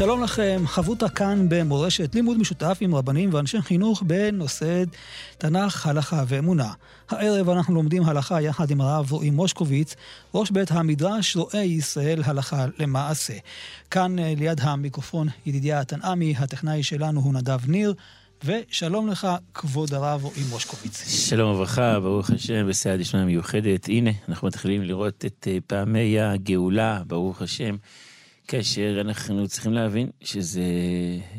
שלום לכם, חברותה כאן במורשת לימוד משותף עם רבנים ואנשי חינוך בנושא תנ"ך, הלכה ואמונה. הערב אנחנו לומדים הלכה יחד עם הרב רועי מושקוביץ, ראש בית המדרש רועי ישראל הלכה למעשה. כאן אה, ליד המיקרופון ידידיה תנעמי, הטכנאי שלנו הוא נדב ניר. ושלום לך, כבוד הרב רועי מושקוביץ. שלום וברכה, ברוך השם, בסייע דשמיא מיוחדת. הנה, אנחנו מתחילים לראות את אה, פעמי הגאולה, ברוך השם. כאשר אנחנו צריכים להבין שזה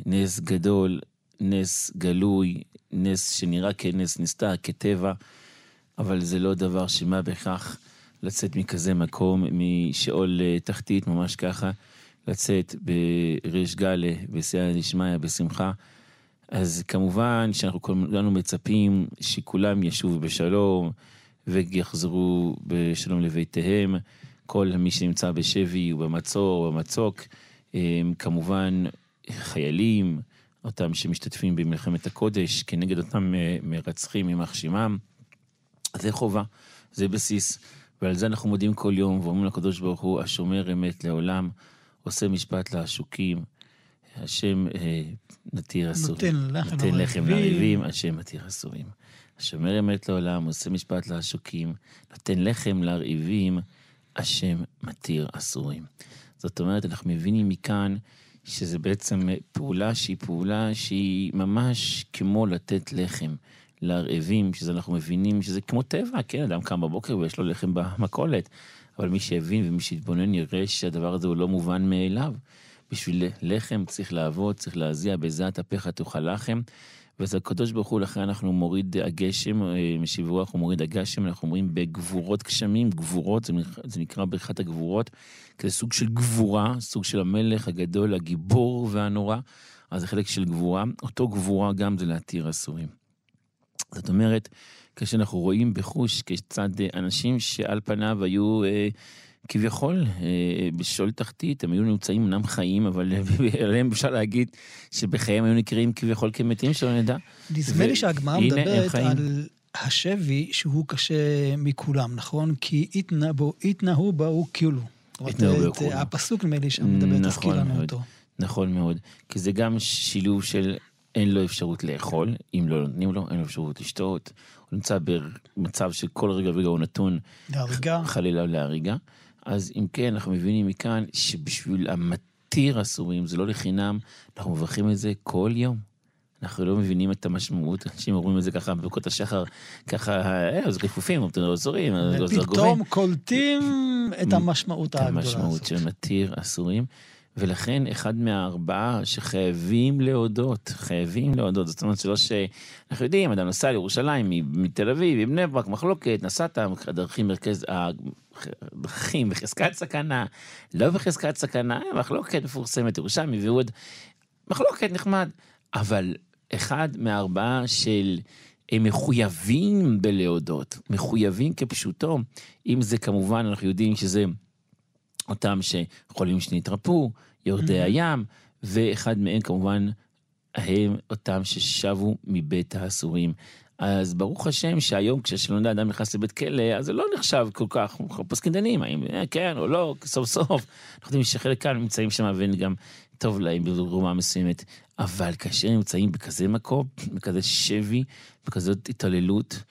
נס גדול, נס גלוי, נס שנראה כנס נסתר, כטבע, אבל זה לא דבר שמה בכך לצאת מכזה מקום, משאול אה, תחתית, ממש ככה, לצאת בריש גלה, בסייעתא דשמיא, בשמחה. אז כמובן שאנחנו כולנו מצפים שכולם ישובו בשלום ויחזרו בשלום לביתיהם. כל מי שנמצא בשבי ובמצור ובמצוק, כמובן חיילים, אותם שמשתתפים במלחמת הקודש כנגד אותם אה, מרצחים, יימח שמם, זה חובה, זה בסיס, ועל זה אנחנו מודים כל יום ואומרים לקדוש ברוך הוא, השומר אמת לעולם, עושה משפט לעשוקים, השם אה, נתיר אסורים. נותן לחם, נותן לחם לריבים, השם מתיר אסורים. השומר אמת לעולם, עושה משפט לעשוקים, נותן לחם לרעיבים, השם מתיר אסורים. זאת אומרת, אנחנו מבינים מכאן שזה בעצם פעולה שהיא פעולה שהיא ממש כמו לתת לחם לרעבים, שזה אנחנו מבינים שזה כמו טבע, כן, אדם קם בבוקר ויש לו לחם במכולת, אבל מי שהבין ומי שהתבונן יראה שהדבר הזה הוא לא מובן מאליו. בשביל לחם צריך לעבוד, צריך להזיע, בזעת אפיך תאכל לחם. וזה הקדוש ברוך הוא, לכן אנחנו מוריד הגשם, אה, משיב רוח הוא מוריד הגשם, אנחנו אומרים בגבורות גשמים, גבורות, זה, זה נקרא ברכת הגבורות, כזה סוג של גבורה, סוג של המלך הגדול, הגיבור והנורא, אז זה חלק של גבורה, אותו גבורה גם זה להתיר אסורים. זאת אומרת, כשאנחנו רואים בחוש כיצד אנשים שעל פניו היו... אה, כביכול אה, בשול תחתית, הם היו נמצאים אמנם חיים, אבל עליהם אפשר להגיד שבחייהם היו נקראים כביכול כמתים, שלא נדע. נדמה לי שהגמרא מדברת על השבי שהוא קשה מכולם, נכון? כי התנהו בהו כאילו. הפסוק נדמה לי שם מדבר, תזכיר לנו אותו. נכון מאוד, כי זה גם שילוב של אין לו אפשרות לאכול, אם לא נותנים לו, אין לו אפשרות לשתות, הוא נמצא במצב שכל רגע ורגע הוא נתון, להריגה, חלילה להריגה. אז אם כן, אנחנו מבינים מכאן שבשביל המתיר אסורים, זה לא לחינם, אנחנו מברכים את זה כל יום. אנחנו לא מבינים את המשמעות, אנשים אומרים את זה ככה בברכות השחר, ככה, אה, זה רפופים, אסורים, ופתאום קולטים את המשמעות הגדולה הזאת. את המשמעות של מתיר אסורים. ולכן אחד מהארבעה שחייבים להודות, חייבים להודות, זאת אומרת שלא ש... אנחנו יודעים, אדם נסע לירושלים מתל אביב, מבני ברק, מחלוקת, נסעת, דרכים מרכז, דרכים בחזקת סכנה, לא בחזקת סכנה, מחלוקת מפורסמת, ירושלמי ועוד, מחלוקת נחמד, אבל אחד מהארבעה של... הם מחויבים בלהודות, מחויבים כפשוטו, אם זה כמובן, אנחנו יודעים שזה אותם שחולים שנתרפאו, יורדי mm-hmm. הים, ואחד מהם כמובן הם אותם ששבו מבית האסורים. אז ברוך השם שהיום כששלום אדם נכנס לבית כלא, אז זה לא נחשב כל כך, אנחנו פוסקים דנים, האם אה, כן או לא, סוף סוף. אנחנו יודעים שחלק כאן נמצאים שם ואין גם טוב להם ברמה מסוימת, אבל כאשר נמצאים בכזה מקום, בכזה שבי, בכזאת התעללות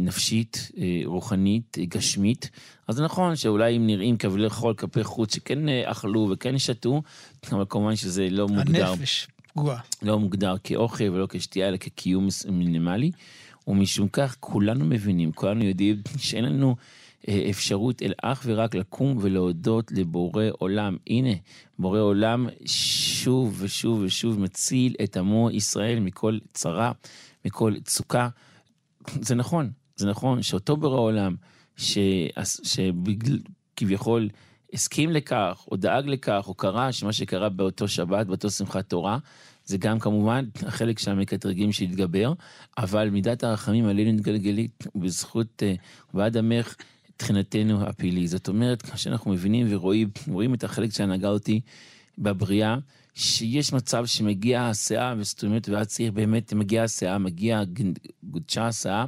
נפשית, אה, רוחנית, אה, גשמית, אז נכון שאולי אם נראים כבלי חול כלפי חוץ שכן אה, אכלו וכן שתו, אבל כמובן שזה לא מוגדר. הנפש פגועה. לא מוגדר כאוכל ולא כשתייה, אלא כקיום מינימלי. ומשום כך כולנו מבינים, כולנו יודעים שאין לנו אה, אפשרות אלא אך ורק לקום ולהודות לבורא עולם. הנה, בורא עולם שוב ושוב ושוב מציל את עמו ישראל מכל צרה, מכל צוקה. זה נכון, זה נכון שאותו בורא עולם, שכביכול הסכים לכך, או דאג לכך, או קרה שמה שקרה באותו שבת, באותו שמחת תורה, זה גם כמובן החלק של המקטרגים שהתגבר, אבל מידת הרחמים עלינו מתגלגלית בזכות ועד עמך תחינתנו הפעילי. זאת אומרת, כאשר אנחנו מבינים ורואים רואים את החלק שהנהגה אותי בבריאה, שיש מצב שמגיעה הסאה, וזאת אומרת, ואז צריך באמת, מגיעה הסאה, מגיעה, גודשה הסאה,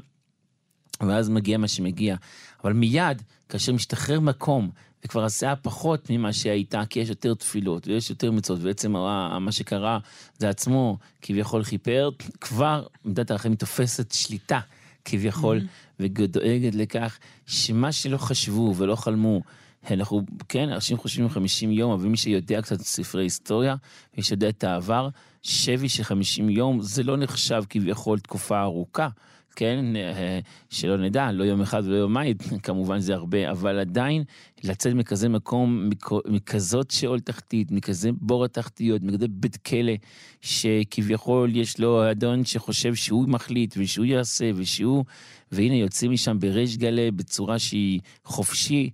ואז מגיע מה שמגיע. אבל מיד, כאשר משתחרר מקום, וכבר השיער פחות ממה שהייתה, כי יש יותר תפילות ויש יותר מצוות, ובעצם מה שקרה זה עצמו כביכול כיפר, כבר מידת הרחמים תופסת שליטה כביכול, mm-hmm. ודואגת לכך שמה שלא חשבו ולא חלמו, אנחנו, כן, אנשים חושבים 50 יום, אבל מי שיודע קצת ספרי היסטוריה, מי שיודע את העבר, שבי של 50 יום זה לא נחשב כביכול תקופה ארוכה. כן, אה, שלא נדע, לא יום אחד ולא יומיים, כמובן זה הרבה, אבל עדיין לצאת מכזה מקום, מכזאת שאול תחתית, מכזה בור התחתיות, מכזה בית כלא, שכביכול יש לו אדון שחושב שהוא מחליט ושהוא יעשה ושהוא, והנה יוצאים משם בריש גלי בצורה שהיא חופשי.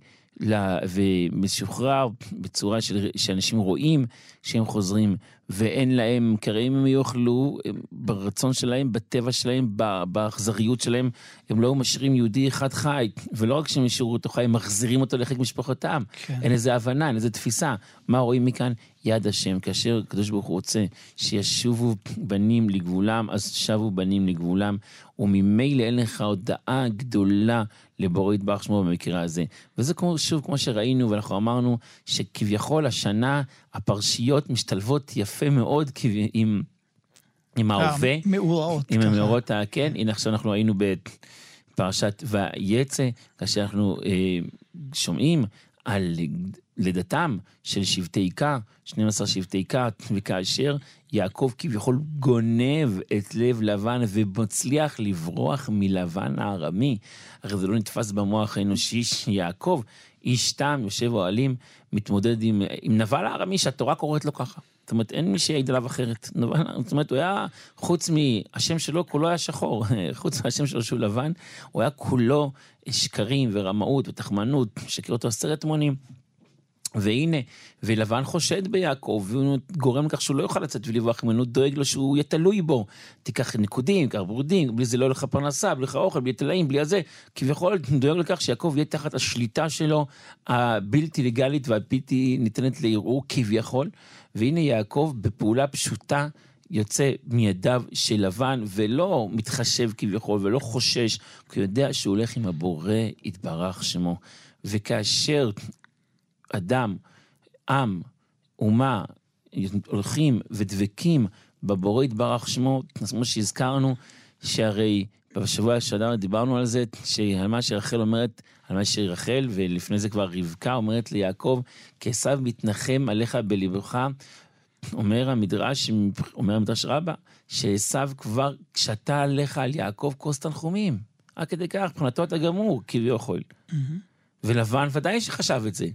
ומשוחרר בצורה של, שאנשים רואים שהם חוזרים ואין להם, כי הרי אם הם יאכלו, ברצון שלהם, בטבע שלהם, באכזריות שלהם, הם לא משאירים יהודי אחד חי, ולא רק שהם השאירו אותו חי, הם מחזירים אותו לחיק משפחותם. כן. אין איזה הבנה, אין איזה תפיסה. מה רואים מכאן? יד השם, כאשר הקדוש ברוך הוא רוצה שישובו בנים לגבולם, אז שבו בנים לגבולם, וממילא אין לך הודעה גדולה לבורא יתברך שמו במקרה הזה. וזה כמו, שוב, כמו שראינו, ואנחנו אמרנו, שכביכול השנה הפרשיות משתלבות יפה מאוד עם, עם ההווה. המאורעות. עם המאורעות, כן, הנה עכשיו אנחנו היינו בפרשת ויצא, כאשר אנחנו אה, שומעים על לידתם של שבטי איכה, 12 שבטי איכה, וכאשר יעקב כביכול גונב את לב לבן ומצליח לברוח מלבן הארמי, הרי זה לא נתפס במוח האנושי שיעקב, איש תם, יושב אוהלים, מתמודד עם, עם נבל הארמי שהתורה קוראת לו ככה. זאת אומרת, אין מי שיעיד עליו אחרת. זאת אומרת, הוא היה, חוץ מהשם שלו, כולו היה שחור. חוץ מהשם שלו שהוא לבן, הוא היה כולו שקרים ורמאות ותחמנות, שקרא אותו עשרת מונים. והנה, ולבן חושד ביעקב, והוא גורם לכך שהוא לא יוכל לצאת ולברוח ממנו, דואג לו שהוא יהיה תלוי בו. תיקח ניקודים, תיקח ברודים, בלי זה לא יהיה לך פרנסה, בלי לך אוכל, בלי תלאים, בלי הזה. כביכול דואג לכך שיעקב יהיה תחת השליטה שלו, הבלתי לגלית והבלתי ניתנת לערעור, כביכול. והנה יעקב בפעולה פשוטה יוצא מידיו של לבן, ולא מתחשב כביכול, ולא חושש, כי הוא יודע שהוא הולך עם הבורא, יתברך שמו. וכאשר אדם, עם, אומה, הולכים ודבקים בבורא יתברך שמו, כמו שהזכרנו, שהרי בשבוע שעבר דיברנו על זה, שעל מה שרחל אומרת, על מה שרחל, ולפני זה כבר רבקה אומרת ליעקב, כי עשיו מתנחם עליך בלבך. אומר המדרש, אומר המדרש רבה, שעשו כבר כשתה עליך על יעקב כוס תנחומים. עד כדי כך, מבחינתו אתה גמור, כביכול. Mm-hmm. ולבן ודאי שחשב את זה.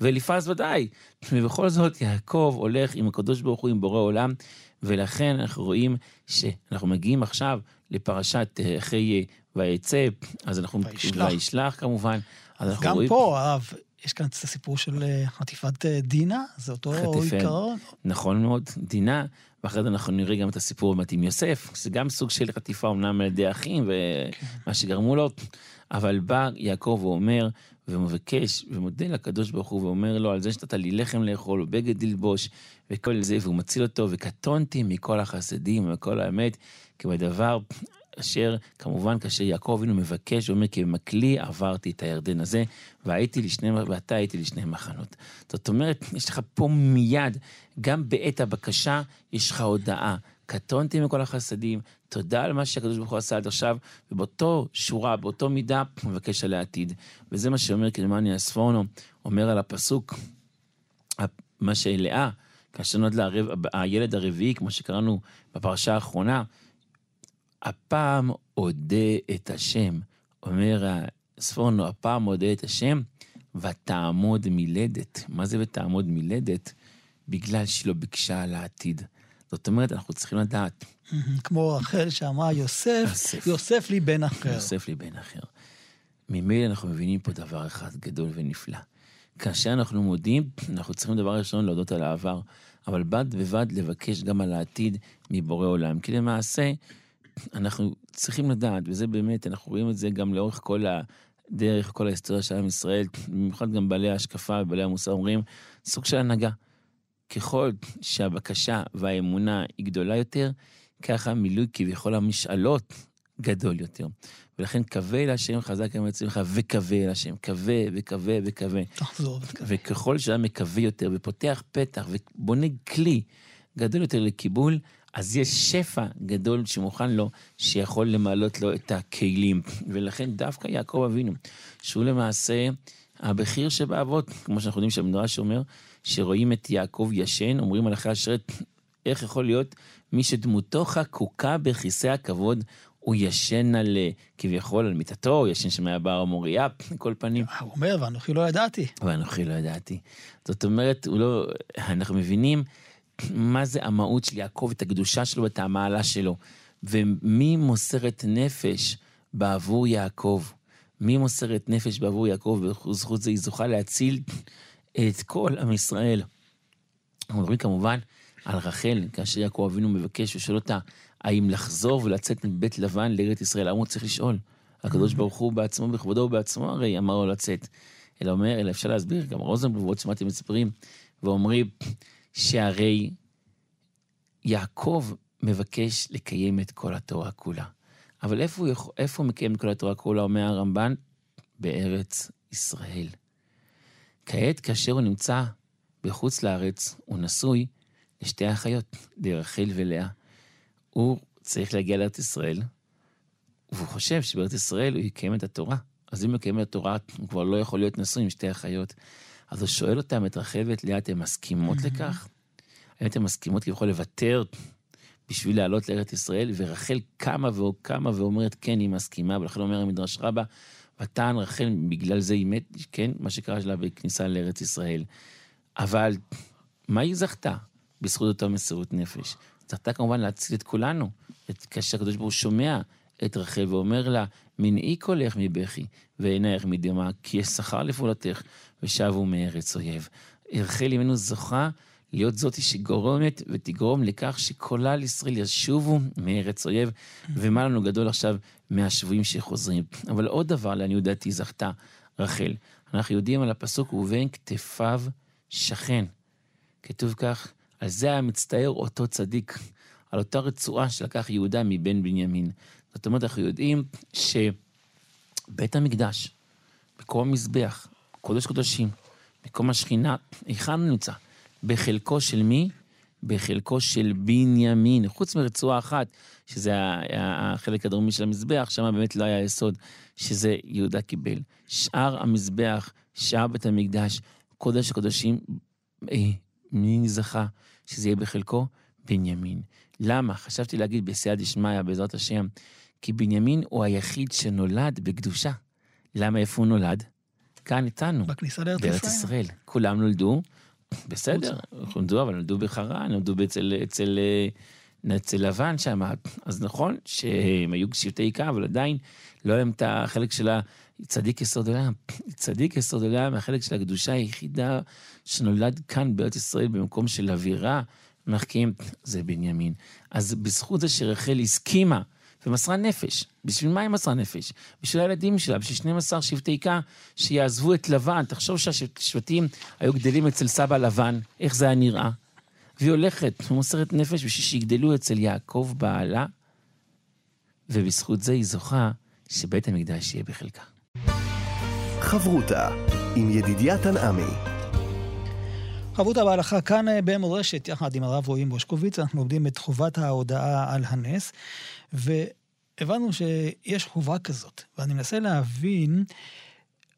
ואליפז ודאי. ובכל זאת, יעקב הולך עם הקדוש ברוך הוא, עם בורא עולם, ולכן אנחנו רואים שאנחנו מגיעים עכשיו לפרשת אה, אחרי אה, ויצא, אז אנחנו... וישלח. וישלח כמובן. אז, אז גם רואים... פה, הרב, יש כאן את הסיפור של אה, חטיפת דינה, זה אותו עיקרון. נכון מאוד, דינה, ואחרי זה אנחנו נראה גם את הסיפור באמת עם יוסף, שזה גם סוג של חטיפה אמנם על ידי אחים, ומה כן. שגרמו לו, אבל בא יעקב ואומר, ומבקש ומודה לקדוש ברוך הוא ואומר לו על זה שנתת לי לחם לאכול ובגד ללבוש וכל זה, והוא מציל אותו, וקטונתי מכל החסדים ומכל האמת, כי בדבר אשר כמובן כאשר יעקב אבינו מבקש ואומר כי במקלי עברתי את הירדן הזה והייתי לשני, ואתה הייתי לשני מחנות. זאת אומרת, יש לך פה מיד, גם בעת הבקשה יש לך הודעה. קטונתי מכל החסדים, תודה על מה שהקדוש ברוך הוא עשה עד עכשיו, ובאותו שורה, באותו מידה, הוא מבקש על העתיד. וזה מה שאומר קלמניה אספורנו, אומר על הפסוק, מה שלאה, כאשר נולד לה הילד הרביעי, כמו שקראנו בפרשה האחרונה, הפעם אודה את השם. אומר ספורנו, הפעם אודה את השם, ותעמוד מלדת. מה זה ותעמוד מלדת? בגלל שהיא לא ביקשה על העתיד. זאת אומרת, אנחנו צריכים לדעת. כמו רחל שאמרה, יוסף, יוסף, יוסף לי בן אחר. יוסף לי בן אחר. ממילא אנחנו מבינים פה דבר אחד גדול ונפלא. כאשר אנחנו מודים, אנחנו צריכים דבר ראשון להודות על העבר, אבל בד בבד לבקש גם על העתיד מבורא עולם. כי למעשה, אנחנו צריכים לדעת, וזה באמת, אנחנו רואים את זה גם לאורך כל הדרך, כל ההיסטוריה של עם ישראל, במיוחד גם בעלי ההשקפה ובעלי המוסר אומרים, סוג של הנהגה. ככל שהבקשה והאמונה היא גדולה יותר, ככה מילוי כביכול המשאלות גדול יותר. ולכן קווה אל השם חזק אמר אצלך וקווה אל השם, קווה וקווה וקווה. תחזור ותקווה. וככל שאדם מקווה יותר ופותח פתח ובונה כלי גדול יותר לקיבול, אז יש שפע גדול שמוכן לו, שיכול למעלות לו את הכלים. ולכן דווקא יעקב אבינו, שהוא למעשה הבכיר שבאבות, כמו שאנחנו יודעים שהמדרש אומר, שרואים את יעקב ישן, אומרים על אחרי השרת, איך יכול להיות מי שדמותו חקוקה בכיסא הכבוד, הוא ישן על, אה, כביכול, על מיטתו, הוא ישן שם היה בר המוריה, כל פנים. הוא אומר, ואנוכי לא ידעתי. ואנוכי לא ידעתי. זאת אומרת, הוא לא, אנחנו מבינים מה זה המהות של יעקב, את הקדושה שלו ואת המעלה שלו. ומי מוסרת נפש בעבור יעקב? מי מוסרת נפש בעבור יעקב? ובזכות זה היא זוכה להציל את כל עם ישראל. אנחנו מדברים כמובן על רחל, כאשר יעקב אבינו מבקש ושואל אותה, האם לחזור ולצאת מבית לבן לארץ ישראל? למה הוא צריך לשאול? הקדוש ברוך הוא בעצמו, בכבודו ובעצמו הרי אמר לו לצאת. אלא אומר, אלא אפשר להסביר, גם רוזנבלום ועוד שמעתי מספרים, ואומרים שהרי יעקב מבקש לקיים את כל התורה כולה. אבל איפה הוא, איפה הוא מקיים את כל התורה כולה, אומר הרמב"ן? בארץ ישראל. כעת, כאשר הוא נמצא בחוץ לארץ, הוא נשוי לשתי אחיות, לרחל ולאה. הוא צריך להגיע לארץ ישראל, והוא חושב שבארץ ישראל הוא יקיים את התורה. אז אם הוא יקיים את התורה, הוא כבר לא יכול להיות נשוי עם שתי אחיות. אז הוא שואל אותם, את רחל ואת לאה, אתן מסכימות לכך? האם אתן מסכימות כביכול לוותר בשביל לעלות לארץ ישראל? ורחל קמה וקמה ואומרת, כן, היא מסכימה, ולכן אומר המדרש רבה, ותען רחל, בגלל זה היא מת, כן, מה שקרה שלה בכניסה לארץ ישראל. אבל מה היא זכתה בזכות אותה מסירות נפש? זכתה כמובן להציל את כולנו, את, כאשר הקדוש ברוך הוא שומע את רחל ואומר לה, מנעי קולך מבכי ועינייך מדמעה, כי יש שכר לפעולתך, ושבו מארץ אויב. רחל אמנו זוכה להיות זאתי שגורמת ותגרום לכך שכל ישראל ישובו מארץ אויב, ומה לנו גדול עכשיו מהשבויים שחוזרים. אבל עוד דבר, לעניות דעתי, זכתה רחל. אנחנו יודעים על הפסוק, ובין כתפיו שכן. כתוב כך, על זה היה מצטער אותו צדיק, על אותה רצועה שלקח יהודה מבן בנימין. זאת אומרת, אנחנו יודעים שבית המקדש, מקום המזבח, קודש קודשים, מקום השכינה, היכן הוא נמצא? בחלקו של מי? בחלקו של בנימין, חוץ מרצועה אחת, שזה החלק הדרומי של המזבח, שם באמת לא היה יסוד, שזה יהודה קיבל. שאר המזבח, שאר בית המקדש, קודש הקודשים, אה, מי זכה שזה יהיה בחלקו? בנימין. למה? חשבתי להגיד בסייע דשמיא, בעזרת השם, כי בנימין הוא היחיד שנולד בקדושה. למה, איפה הוא נולד? כאן איתנו. בכניסה לארץ ישראל. בארץ ישראל. כולם נולדו, בסדר, נולדו, אבל נולדו בחרן, נולדו אצל, אצל, אצל לבן שם. אז נכון שהם היו שבטי עיקר, אבל עדיין לא היה להם את החלק של הצדיק יסוד עולם. צדיק יסוד עולם, החלק של הקדושה היחידה שנולד כאן בארץ ישראל במקום של אווירה מחכים, זה בנימין. אז בזכות זה שרחל הסכימה ומסרה נפש. בשביל מה היא מסרה נפש? בשביל הילדים שלה, בשביל 12 שבטי עיקר שיעזבו את לבן. תחשוב שהשבטים היו גדלים אצל סבא לבן, איך זה היה נראה. והיא הולכת ומוסרת נפש בשביל שיגדלו אצל יעקב בעלה, ובזכות זה היא זוכה שבית המקדש יהיה בחלקה. חברותה עם ידידיה תנעמי. חברותה בהלכה כאן אה, במורשת, יחד עם הרב רועי מושקוביץ, אנחנו לומדים את חובת ההודעה על הנס, והבנו שיש חובה כזאת, ואני מנסה להבין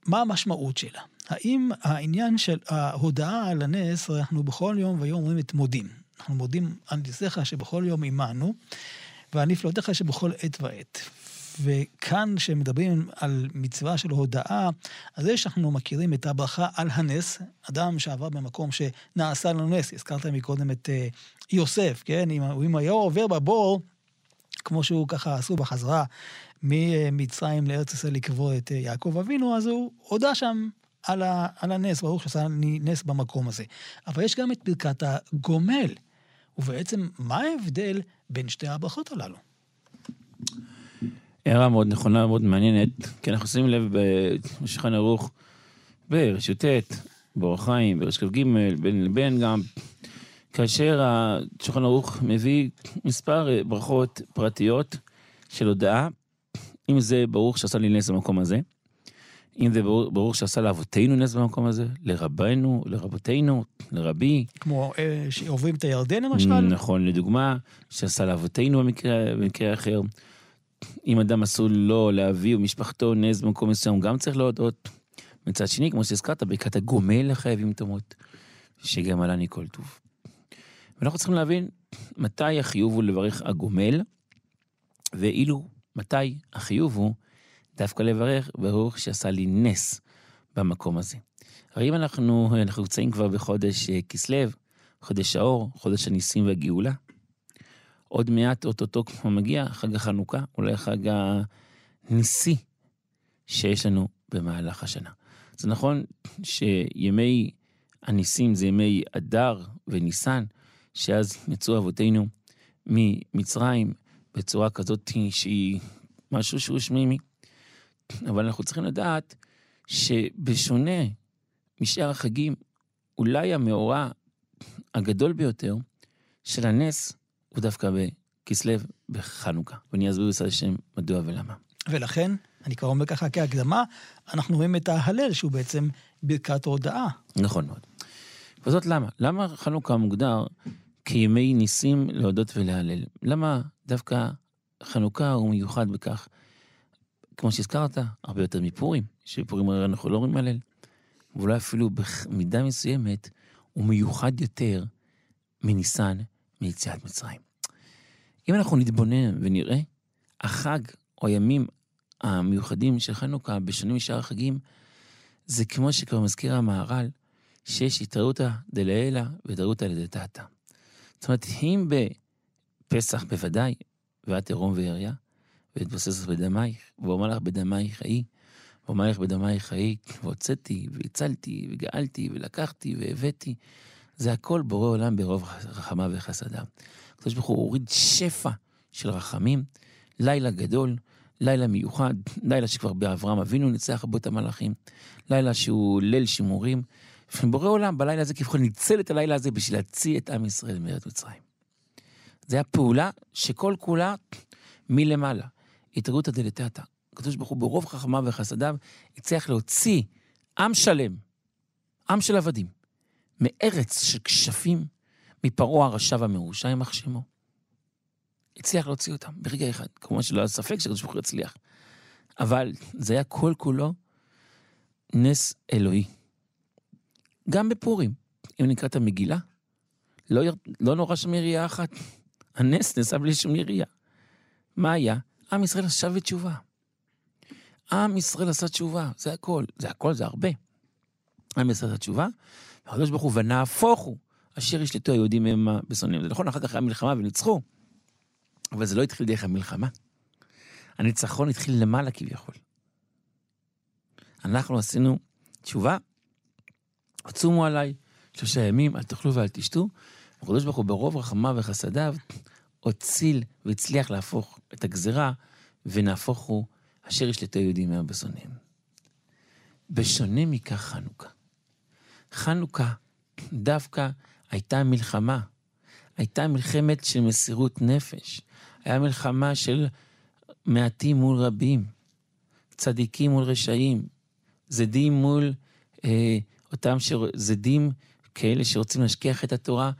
מה המשמעות שלה. האם העניין של ההודעה על הנס, אנחנו בכל יום ויום אומרים את מודים. אנחנו מודים על נזיך שבכל יום עמנו, ועל נפלאותיך שבכל עת ועת. וכאן, כשמדברים על מצווה של הודאה, אז זה שאנחנו מכירים את הברכה על הנס, אדם שעבר במקום שנעשה לנו נס, הזכרת מקודם את uh, יוסף, כן? אם, אם היה עובר בבור, כמו שהוא ככה עשו בחזרה ממצרים לארץ ישראל לקבור את uh, יעקב אבינו, אז הוא הודה שם על, ה, על הנס, ברוך שעשה נס במקום הזה. אבל יש גם את ברכת הגומל. ובעצם, מה ההבדל בין שתי הברכות הללו? הערה מאוד נכונה, מאוד מעניינת, כי אנחנו שמים לב בשולחן ערוך, ברשות ט', באורח חיים, ברש כ"ג, בין לבין גם, כאשר השולחן ערוך מביא מספר ברכות פרטיות של הודעה, אם זה ברוך שעשה לי נס במקום הזה, אם זה ברוך, ברוך שעשה לאבותינו נס במקום הזה, לרבנו, לרבותינו, לרבי. כמו אה, שעוברים את הירדן למשל? נכון, לדוגמה, שעשה לאבותינו במקרה, במקרה אחר. אם אדם אסור לו להביא ומשפחתו נס במקום מסוים, גם צריך להודות. מצד שני, כמו שהזכרת, ברכת הגומל לחייבים תמות, שגם עלה כל טוב. ואנחנו צריכים להבין מתי החיוב הוא לברך הגומל, ואילו מתי החיוב הוא דווקא לברך ברוך שעשה לי נס במקום הזה. הרי אם אנחנו, אנחנו נמצאים כבר בחודש אה, כסלו, חודש האור, חודש הניסים והגאולה, עוד מעט אוטוטו כבר מגיע חג החנוכה, אולי חג הניסי שיש לנו במהלך השנה. זה נכון שימי הניסים זה ימי אדר וניסן, שאז יצאו אבותינו ממצרים בצורה כזאת שהיא משהו שהוא שמימי. אבל אנחנו צריכים לדעת שבשונה משאר החגים, אולי המאורע הגדול ביותר של הנס הוא דווקא בכסלו בחנוכה. ואני אסביר בצד השם מדוע ולמה. ולכן, אני כבר אומר ככה כהקדמה, אנחנו רואים את ההלל שהוא בעצם ברכת הודאה. נכון מאוד. וזאת למה? למה חנוכה מוגדר כימי ניסים להודות ולהלל? למה דווקא חנוכה הוא מיוחד בכך? כמו שהזכרת, הרבה יותר מפורים, שבפורים הרי אנחנו לא רואים הלל. ואולי אפילו במידה מסוימת הוא מיוחד יותר מניסן מיציאת מצרים. אם אנחנו נתבונן ונראה, החג או הימים המיוחדים של חנוכה בשונים משאר החגים, זה כמו שכבר מזכיר המהר"ל, שיש התערותא דלעילא והתערותא לדתתא. זאת אומרת, אם בפסח בוודאי, ואת עירום ויריה, והתבסס בדמייך, ואומר לך בדמייך חיי, ואומר לך בדמייך חיי, והוצאתי, והצלתי, וגאלתי, ולקחתי, והבאתי. זה הכל בורא עולם ברוב רחמיו וחסדיו. הקדוש ברוך הוא הוריד שפע של רחמים, לילה גדול, לילה מיוחד, לילה שכבר באברהם אבינו ניצח בו את המלאכים, לילה שהוא ליל שימורים. ובורא עולם בלילה הזה כביכול ניצל את הלילה הזה בשביל להציע את עם ישראל מארץ מצרים. זו הייתה פעולה שכל כולה מלמעלה. התערותא דלתתא. הקדוש ברוך הוא ברוב חכמיו וחסדיו הצליח להוציא עם שלם, עם של עבדים, מארץ של כשפים, מפרעה הרשע והמרושע, יימח שמו. הצליח להוציא אותם ברגע אחד. כמובן שלא היה ספק שהקדוש ברוך הוא יצליח. אבל זה היה כל כולו נס אלוהי. גם בפורים, אם נקרא את המגילה, לא, יר... לא נורא שם ירייה אחת. הנס נעשה בלי שום ירייה. מה היה? עם ישראל עשה בתשובה. עם ישראל עשה תשובה, זה הכל. זה הכל, זה הרבה. עם ישראל עשה תשובה, והקדוש ברוך הוא, ונהפוך הוא, אשר ישלטו היהודים הם בשונאים. זה נכון, אחר כך היה מלחמה וניצחו, אבל זה לא התחיל דרך המלחמה. הניצחון התחיל למעלה כביכול. אנחנו עשינו תשובה, עצומו עליי שלושה ימים, אל תאכלו ואל תשתו. הקדוש ברוך הוא ברוב רחמיו וחסדיו הוציל והצליח להפוך את הגזרה, ונהפוך הוא אשר ישלטו יהודים מהם בשונאים. בשונה מכך חנוכה. חנוכה דווקא הייתה מלחמה. הייתה מלחמת של מסירות נפש. היה מלחמה של מעטים מול רבים, צדיקים מול רשעים, זדים מול אה, אותם ש... זדים כאלה שרוצים להשכיח את התורה,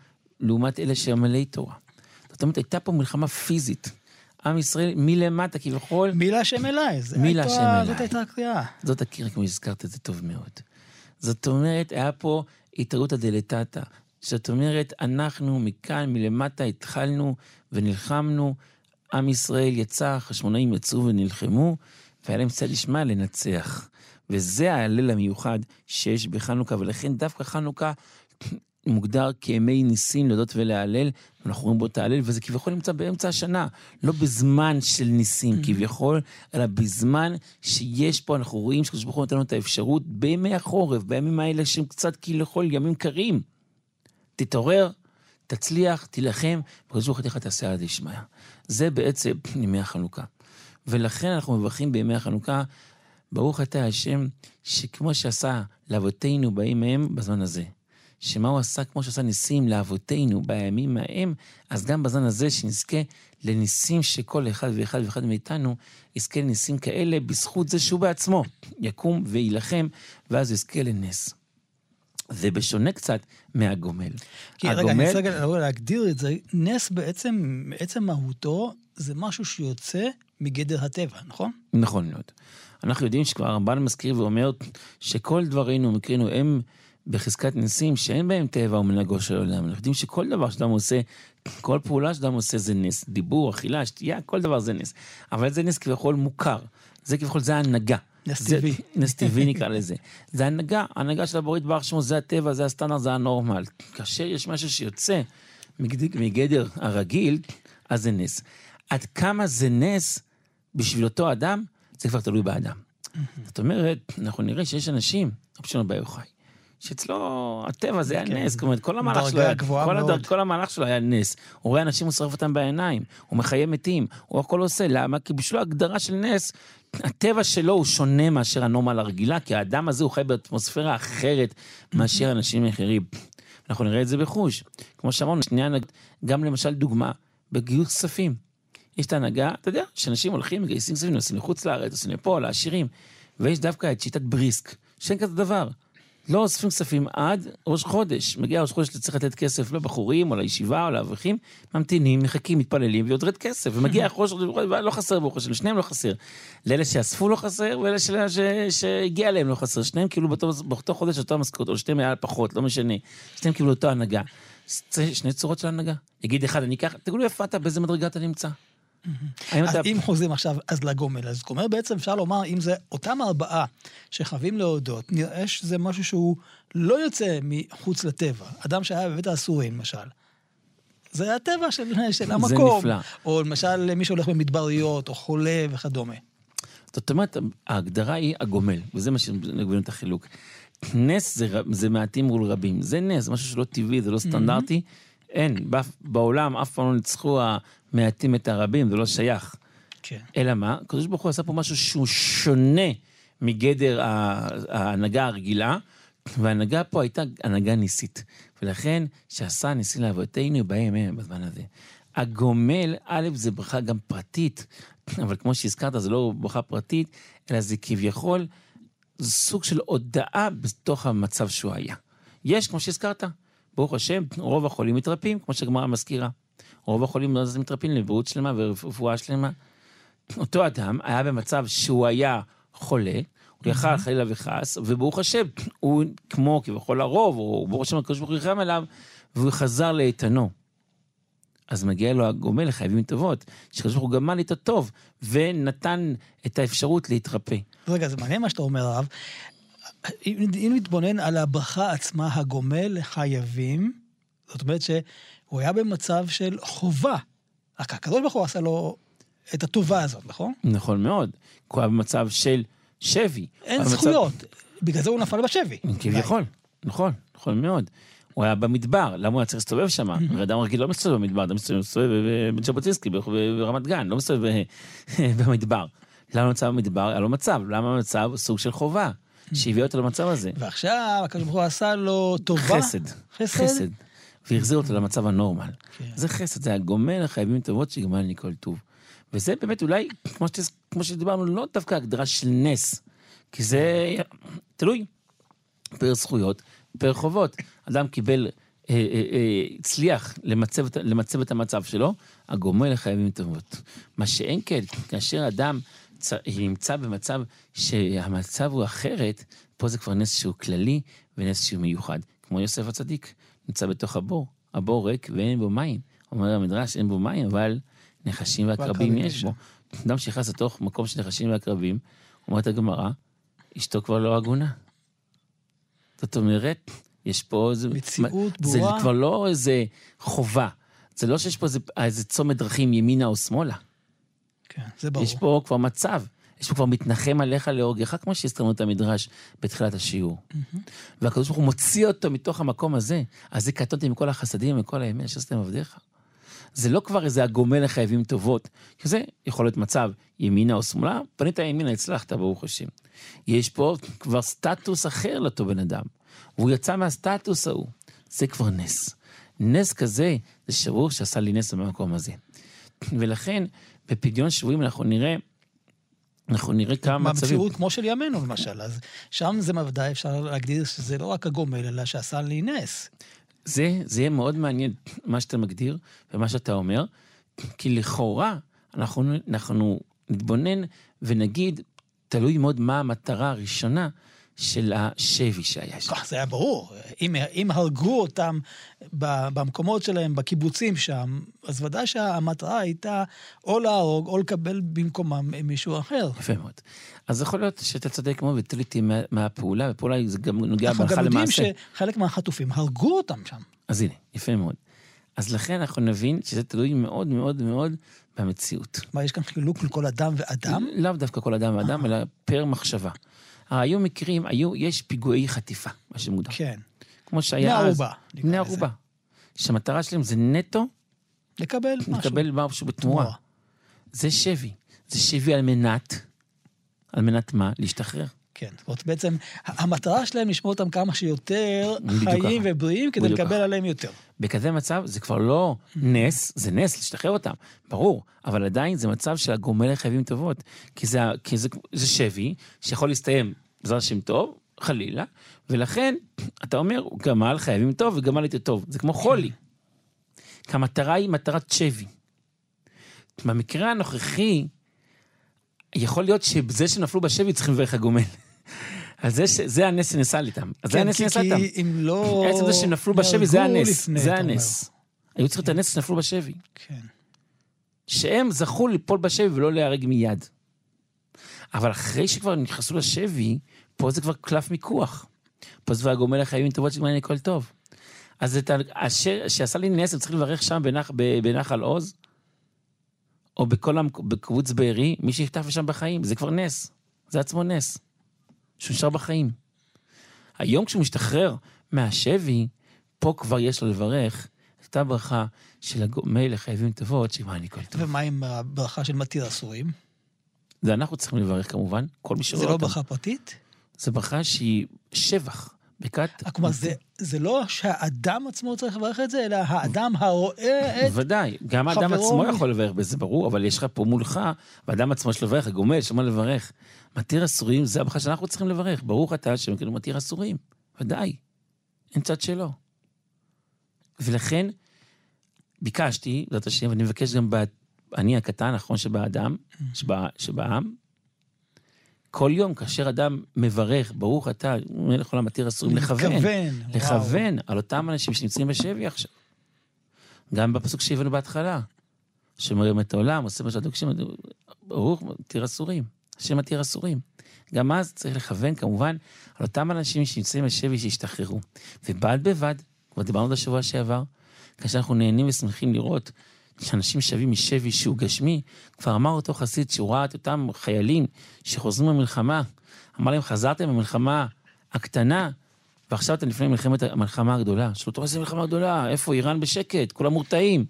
לעומת אלה שעמלי תורה. זאת אומרת, הייתה פה מלחמה פיזית. עם ישראל מלמטה כביכול. מי להשם אליי. מי להשם אליי. זאת הייתה הקריאה. זאת הקריאה, כמו שהזכרת את זה טוב מאוד. זאת אומרת, היה פה התערותא דלתתא. זאת אומרת, אנחנו מכאן, מלמטה, התחלנו ונלחמנו. עם ישראל יצא, חשמונאים יצאו ונלחמו, והיה להם צד לשמה לנצח. וזה ההלל המיוחד שיש בחנוכה, ולכן דווקא חנוכה מוגדר כימי ניסים להודות ולהלל, אנחנו רואים בו את ההלל, וזה כביכול נמצא באמצע השנה, לא בזמן של ניסים. כביכול, אלא בזמן שיש פה, אנחנו רואים שקדוש ברוך הוא נותן לנו את האפשרות בימי החורף, בימים האלה שהם קצת כביכול ימים קרים. תתעורר, תצליח, תילחם, וקדוש ברוך הוא תעשה עד ישמעיה. זה בעצם ימי החנוכה. ולכן אנחנו מברכים בימי החנוכה, ברוך אתה השם, שכמו שעשה לאבותינו באים מהם בזמן הזה. שמה הוא עשה כמו שעשה ניסים לאבותינו בימים ההם, אז גם בזמן הזה שנזכה לניסים שכל אחד ואחד ואחד מאיתנו יזכה לניסים כאלה בזכות זה שהוא בעצמו יקום ויילחם, ואז יזכה לנס. זה בשונה קצת מהגומל. כי רגע, אני רוצה רגע להגדיר את זה. נס בעצם, בעצם מהותו, זה משהו שיוצא מגדר הטבע, נכון? נכון מאוד. אנחנו יודעים שכבר הרמב"ן מזכיר ואומר שכל דברינו ומקרינו הם בחזקת ניסים שאין בהם טבע ומנהגו של עולם. אנחנו יודעים שכל דבר שאדם עושה, כל פעולה שאדם עושה זה נס. דיבור, אכילה, שתייה, כל דבר זה נס. אבל זה נס כביכול מוכר. זה כביכול, זה הנהגה. נס טבעי. נס טבעי נקרא לזה. זה הנהגה, הנהגה של הבורית בר שמו, זה הטבע, זה הסטנדרט, זה הנורמל. כאשר יש משהו שיוצא מגדר הרגיל, אז זה נס. עד כמה זה נס בשביל אותו אדם, זה כבר תלוי באדם. זאת אומרת, אנחנו נראה שיש אנשים, רבי שמעון בר יוחאי, שאצלו הטבע זה היה כן. נס, זאת אומרת, כל המהלך שלו היה, כל, מאוד. הדר, כל המהלך שלו היה נס. הוא רואה אנשים, הוא שורף אותם בעיניים, הוא מחיה מתים, הוא הכל עושה, למה? כי בשבילו הגדרה של נס, הטבע שלו הוא שונה מאשר הנורמל הרגילה, כי האדם הזה הוא חי באטמוספירה אחרת מאשר אנשים אחרים. אנחנו נראה את זה בחוש. כמו שאמרנו, שנייה, גם למשל דוגמה, בגיוס כספים. יש את ההנהגה, אתה יודע, שאנשים הולכים, מגייסים כספים, נוסעים לחוץ לארץ, נוסעים לפה, לעשירים, ויש דווקא את שיטת בריסק, שאין כזה דבר. לא אוספים כספים עד ראש חודש. מגיע ראש חודש, צריך לתת כסף לבחורים, או לישיבה, או לאברכים, ממתינים, מחכים, מתפללים, ויודרד כסף. ומגיע ראש חודש, לא חסר ברוך השם, לשניהם לא חסר. לאלה שאספו לא חסר, ואלה ש- ש- שהגיע להם לא חסר. שניהם קיבלו באותו, באותו חודש אותו המשכורת, או שניהם היה פחות, לא משנה. שניהם קיבלו אותו הנהגה. שני צורות של הנהגה. יגיד אחד, אני אקח, תגידו איפה אתה, באיזה מדרגה אתה נמצא. האם אז אתה... אם חוזרים עכשיו אז לגומל, אז גומל בעצם אפשר לומר, אם זה אותם ארבעה שחייבים להודות, נראה שזה משהו שהוא לא יוצא מחוץ לטבע. אדם שהיה בבית האסורים, למשל. זה הטבע של, של המקום. נפלא. או למשל מי שהולך במדבריות, או חולה וכדומה. זאת אומרת, ההגדרה היא הגומל, וזה מה שמגבילים את החילוק. נס זה, זה מעטים מול רבים. זה נס, זה משהו שלא טבעי, זה לא סטנדרטי. אין, בעולם אף פעם לא ניצחו המעטים את הרבים, זה לא שייך. כן. אלא מה? הקדוש ברוך הוא עשה פה משהו שהוא שונה מגדר ההנהגה הרגילה, וההנהגה פה הייתה הנהגה ניסית. ולכן, שעשה ניסים לאבותינו בהם הם בזמן הזה. הגומל, א', זה ברכה גם פרטית, אבל כמו שהזכרת, זה לא ברכה פרטית, אלא זה כביכול סוג של הודאה בתוך המצב שהוא היה. יש, כמו שהזכרת, ברוך השם, רוב החולים מתרפאים, כמו שהגמרא מזכירה. רוב החולים לא מתרפאים לבריאות שלמה ורפואה שלמה. אותו אדם היה במצב שהוא היה חולה, הוא יכל חלילה וחס, וברוך השם, הוא כמו כביכול הרוב, או ברוך השם הקדוש ברוך הוא ריחם עליו, והוא חזר לאיתנו. אז מגיע לו הגומל לחייבים טובות, שקדוש ברוך הוא גמל איתו טוב, ונתן את האפשרות להתרפא. רגע, זה מעניין מה שאתה אומר, הרב. אם, נתבונן על הברכה עצמה, הגומל חייבים, זאת אומרת שהוא היה במצב של חובה. רק הקדוש ברוך הוא עשה לו את הטובה הזאת, נכון? נכון מאוד. הוא היה במצב של שבי. אין במצב- זכויות. בגלל זה הוא נפל בשבי. כביכול, נכון, נכון מאוד. הוא היה במדבר, למה הוא היה צריך להסתובב שם? הרי אדם רגיל לא מסתובב במדבר, אדם מסתובב מסתובב בבית ז'בוטינסקי, ברח- ברמת גן, לא מסתובב במדבר. למה הוא נמצא במדבר? היה לו מצב. למה המצב? סוג של חובה, שהביא אותו למצב הזה. ועכשיו הקדוש ברוך הוא עשה לו טובה. חסד. חסד? חסד. והחזיר אותו למצב הנורמל. כן. זה חסד, זה הגומל החייבים טובות שיגמל לי כל טוב. וזה באמת אולי, כמו, שת, כמו שדיברנו, לא דווקא הגדרה של נס, כי זה תלוי פר זכויות, פר חובות. אדם קיבל, אה, אה, אה, הצליח למצב, למצב את המצב שלו, הגומל לחייבים טובות. מה שאין כן, כאשר אדם נמצא במצב שהמצב הוא אחרת, פה זה כבר נס שהוא כללי ונס שהוא מיוחד. כמו יוסף הצדיק, נמצא בתוך הבור, הבור ריק ואין בו מים. אומר המדרש, אין בו מים, אבל נחשים ועקרבים יש בו. אדם שנכנס לתוך מקום של נחשים ועקרבים, אומרת הגמרא, אשתו כבר לא הגונה. זאת אומרת, יש פה איזה... מציאות זה ברורה. כבר לא איזה חובה. זה לא שיש פה איזה, איזה צומת דרכים ימינה או שמאלה. כן, זה ברור. יש פה כבר מצב. יש פה כבר מתנחם עליך להורגך, כמו שהזכרנו את המדרש בתחילת השיעור. והקדוש ברוך הוא מוציא אותו מתוך המקום הזה. אז זה קטונתי מכל החסדים ומכל הימין אשר עשיתם עבדיך. זה לא כבר איזה הגומל לחייבים טובות, כי זה יכול להיות מצב ימינה או שמאלה, פנית ימינה, הצלחת, ברוך השם. יש פה כבר סטטוס אחר לאותו בן אדם, והוא יצא מהסטטוס ההוא. זה כבר נס. נס כזה, זה שברוך שעשה לי נס במקום הזה. ולכן, בפדיון שבויים אנחנו נראה, אנחנו נראה כמה מצבים. במציאות כמו של ימינו למשל, אז שם זה ודאי אפשר להגדיר שזה לא רק הגומל, אלא שעשה לי נס. זה, זה יהיה מאוד מעניין מה שאתה מגדיר ומה שאתה אומר, כי לכאורה אנחנו, אנחנו נתבונן ונגיד, תלוי מאוד מה המטרה הראשונה של השבי שהיה שם. זה היה ברור. אם, אם הרגו אותם במקומות שלהם, בקיבוצים שם, אז ודאי שהמטרה הייתה או להרוג או לקבל במקומם מישהו אחר. יפה מאוד. אז יכול להיות שאתה צודק מאוד ותלוי אותי מהפעולה, ופה זה גם נוגע ברכה למעשה. אנחנו גם יודעים שחלק מהחטופים הרגו אותם שם. אז הנה, יפה מאוד. אז לכן אנחנו נבין שזה תלוי מאוד מאוד מאוד במציאות. מה, יש כאן חילוק לכל אדם ואדם? לאו דווקא כל אדם ואדם, אלא פר מחשבה. היו מקרים, היו, יש פיגועי חטיפה, מה שמוגדר. כן. כמו שהיה אז. בני ערובה. בני ערובה. שהמטרה שלהם זה נטו... לקבל משהו. לקבל משהו בתמורה. זה שבי. זה שבי על מנת, על מנת מה? להשתחרר. כן, זאת אומרת, בעצם המטרה שלהם לשמור אותם כמה שיותר חיים ככה. ובריאים כדי לקבל ככה. עליהם יותר. בכזה מצב זה כבר לא נס, זה נס לשחרר אותם, ברור, אבל עדיין זה מצב שהגומל חייבים טובות, כי זה, כי זה, זה שבי שיכול להסתיים בעזרת השם טוב, חלילה, ולכן אתה אומר, גמל חייבים טוב וגמל יותר טוב, זה כמו חולי. כי המטרה היא מטרת שבי. במקרה הנוכחי, יכול להיות שזה שנפלו בשבי צריכים לברך הגומל. אז זה, זה הנס שנעשה איתם. אז זה כן, הנס שנעשה איתם. כי אם לא... עצם זה שנפלו בשבי, זה הנס. זה הנס. היו צריכים את הנס שנפלו בשבי. כן. שהם זכו ליפול בשבי ולא להיהרג מיד. אבל אחרי שכבר נכנסו לשבי, פה זה כבר קלף מיקוח. פה זה והגומל החייבים טובות של מעניין הכל טוב. אז את אשר שעשה לי נס, הם צריכים לברך שם בנח, בנחל עוז, או בכל בקיבוץ בארי, מי שיפתח שם בחיים, זה כבר נס. זה עצמו נס. שהוא נשאר בחיים. היום כשהוא משתחרר מהשבי, פה כבר יש לו לברך את אותה ברכה של הגומל לחייבים טובות, שימעני כל טוב. ומה עם הברכה של מתיר אסורים? זה אנחנו צריכים לברך כמובן, כל מי שרואה אותם. זה לא ברכה פרטית? זה ברכה שהיא שבח. בקעת... כלומר, זה, זה לא שהאדם עצמו צריך לברך את זה, אלא האדם הרואה את ודאי, גם האדם עצמו יכול לברך בזה, ברור, אבל יש לך פה מולך, והאדם עצמו יש לברך, הגומל, יש מה לברך. מתיר אסורים זה הברכה שאנחנו צריכים לברך. ברוך אתה השם, כאילו מתיר אסורים. ודאי. אין צד שלו. ולכן, ביקשתי, זאת השם, ואני מבקש גם, בה, אני הקטן, נכון, שבאדם, שבא, שבעם, כל יום, כאשר אדם מברך, ברוך אתה, מלך עולם מתיר אסורים, לכוון. לכוון. לכוון על אותם אנשים שנמצאים בשבי עכשיו. גם בפסוק שהבאנו בהתחלה, שמרים את העולם, עושה מה שהדוקשים, ברוך מתיר אסורים. השם מתיר אסורים. גם אז צריך לכוון כמובן על אותם אנשים שנמצאים בשבי שהשתחררו. ובד בבד, כבר דיברנו על השבוע שעבר, כאשר אנחנו נהנים ושמחים לראות שאנשים שבים משבי שהוא גשמי, כבר אמר אותו חסיד שהוא ראה את אותם חיילים שחוזרים למלחמה, אמר להם, חזרתם במלחמה הקטנה, ועכשיו אתם לפני מלחמת המלחמה הגדולה. שאלו אותו, איזה מלחמה גדולה? איפה? איראן בשקט, כולם מורתעים.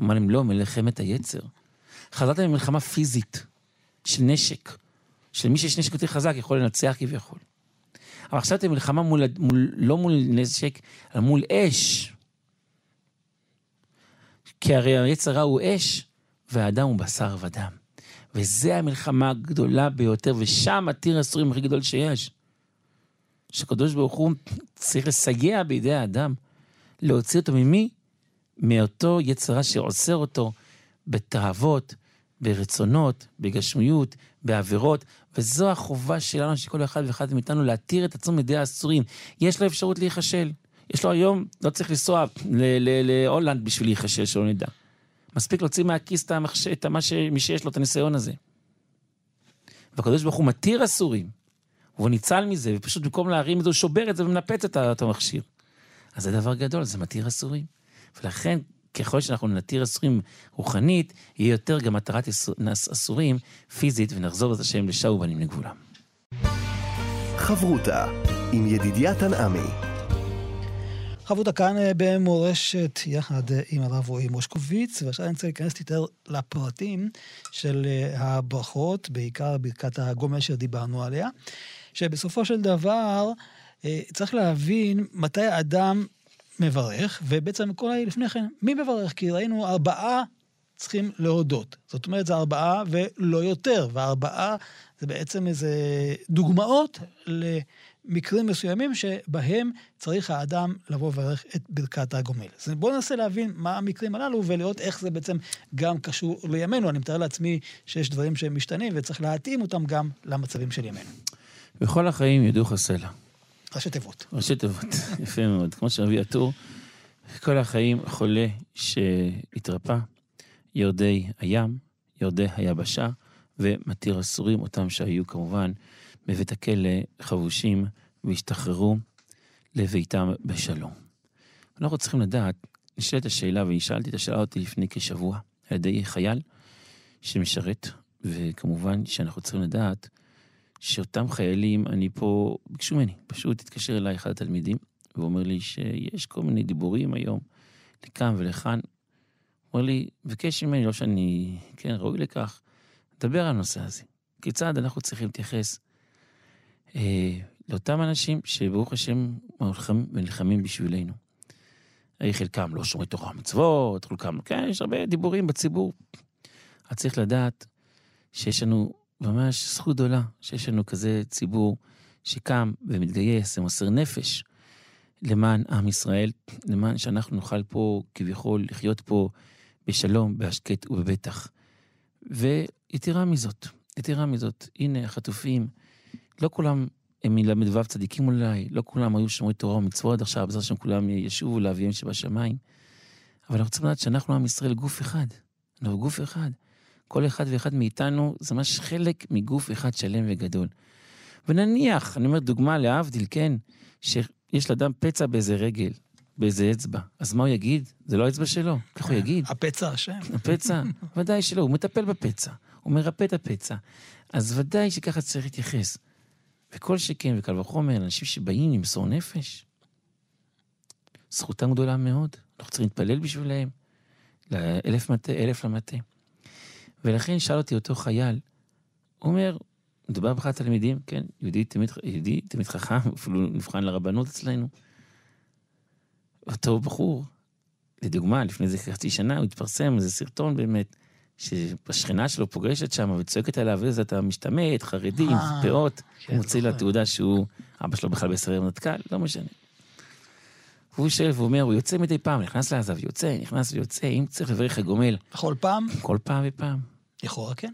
אמר להם, לא, מלחמת היצר. חזרתם במלחמה פיזית, של נשק, של מי שיש נשק יותר חזק יכול לנצח כביכול. אבל עכשיו אתם מלחמה מול, מול, לא מול נשק, אלא מול אש. כי הרי היצר הוא אש, והאדם הוא בשר ודם. וזה המלחמה הגדולה ביותר, ושם עתיר הסורים הכי גדול שיש. שקדוש ברוך הוא צריך לסייע בידי האדם, להוציא אותו ממי? מאותו יצרה שעוצר אותו בתאוות, ברצונות, בגשמיות, בעבירות, וזו החובה שלנו, שכל אחד ואחד מאיתנו, להתיר את עצמו מידי האסורים. יש לו אפשרות להיכשל. יש לו היום, לא צריך לנסוע להולנד בשביל להיכשל, שלא נדע. מספיק להוציא מהכיס את, המחש... את מה שיש לו את הניסיון הזה. והקדוש ברוך הוא מתיר אסורים, והוא ניצל מזה, ופשוט במקום להרים את זה, הוא שובר את זה ומנפץ את המכשיר. אז זה דבר גדול, זה מתיר אסורים. ולכן, ככל שאנחנו נתיר אסורים רוחנית, יהיה יותר גם התרת אסורים פיזית, ונחזור את השם לשאו בנים לגבולם. חברותה עם ידידיה תנעמי חברותה כאן אה, במורשת יחד אה, עם הרב רועי מושקוביץ, ועכשיו אני רוצה להיכנס יותר לפרטים של אה, הברכות, בעיקר ברכת הגומל שדיברנו עליה, שבסופו של דבר צריך להבין מתי האדם מברך, ובעצם כל ה... לפני כן, מי מברך? כי ראינו ארבעה צריכים להודות. זאת אומרת, זה ארבעה ולא יותר, והארבעה זה בעצם איזה דוגמאות למקרים מסוימים שבהם צריך האדם לבוא ולברך את ברכת הגומל. אז בואו ננסה להבין מה המקרים הללו ולראות איך זה בעצם גם קשור לימינו. אני מתאר לעצמי שיש דברים שהם משתנים וצריך להתאים אותם גם למצבים של ימינו. בכל החיים ידעו הסלע. ראשי תיבות. ראשי תיבות, יפה מאוד. כמו שאבי הטור, כל החיים חולה שהתרפא, יורדי הים, יורדי היבשה, ומתיר אסורים, אותם שהיו כמובן בבית הכלא חבושים והשתחררו לביתם בשלום. אנחנו צריכים לדעת, נשאלת השאלה, והיא שאלתי את השאלה אותי לפני כשבוע, על ידי חייל שמשרת, וכמובן שאנחנו צריכים לדעת שאותם חיילים, אני פה, ביקשו ממני, פשוט התקשר אליי אחד התלמידים, ואומר לי שיש כל מיני דיבורים היום, לכאן ולכאן. אומר לי, ביקש ממני, לא שאני, כן, ראוי לכך, לדבר על הנושא הזה. כיצד אנחנו צריכים להתייחס לאותם אנשים שברוך השם ונלחמים בשבילנו. אה, חלקם לא שומרי תורה ומצוות, חלקם, כן, יש הרבה דיבורים בציבור. אז צריך לדעת שיש לנו ממש זכות גדולה שיש לנו כזה ציבור שקם ומתגייס ומוסר נפש למען עם ישראל, למען שאנחנו נוכל פה כביכול לחיות פה בשלום, בהשקט ובבטח. ויתרה מזאת, יתרה מזאת, הנה החטופים, לא כולם הם מל"ו צדיקים אולי, לא כולם היו שומרי תורה ומצוות עד עכשיו, בעזרת השם כולם ישובו לאביהם שבשמיים. אבל אנחנו צריכים לדעת שאנחנו עם ישראל גוף אחד. אנחנו גוף אחד. כל אחד ואחד מאיתנו זה ממש חלק מגוף אחד שלם וגדול. ונניח, אני אומר דוגמה להבדיל, כן, שיש לאדם פצע באיזה רגל, באיזה אצבע, אז מה הוא יגיד? זה לא האצבע שלו, איך הוא יגיד? הפצע אשם. הפצע? ודאי שלא, הוא מטפל בפצע, הוא מרפא את הפצע. אז ודאי שככה צריך להתייחס. וכל שכן, וקל וחומר, אנשים שבאים למסור נפש, זכותם גדולה מאוד, אנחנו צריכים להתפלל בשבילם, לאלף מטה, אלף למטה. ולכן שאל אותי אותו חייל, הוא אומר, מדובר באחד התלמידים, כן, יהודי תמיד, יהודי תמיד חכם, אפילו נבחן לרבנות אצלנו. אותו בחור, לדוגמה, לפני איזה חצי שנה הוא התפרסם איזה סרטון באמת, שהשכנה שלו פוגשת שם וצועקת עליו, איזה אתה משתמט, חרדים, אה, פאות, כן, הוא מוציא לה תעודה שהוא, אבא שלו בכלל בסרט מטכ"ל, לא משנה. והוא שואל ואומר, הוא יוצא מדי פעם, נכנס לעזב, יוצא, נכנס ויוצא, אם צריך לברך הגומל. בכל פעם? כל פעם ופעם. לכאורה כן.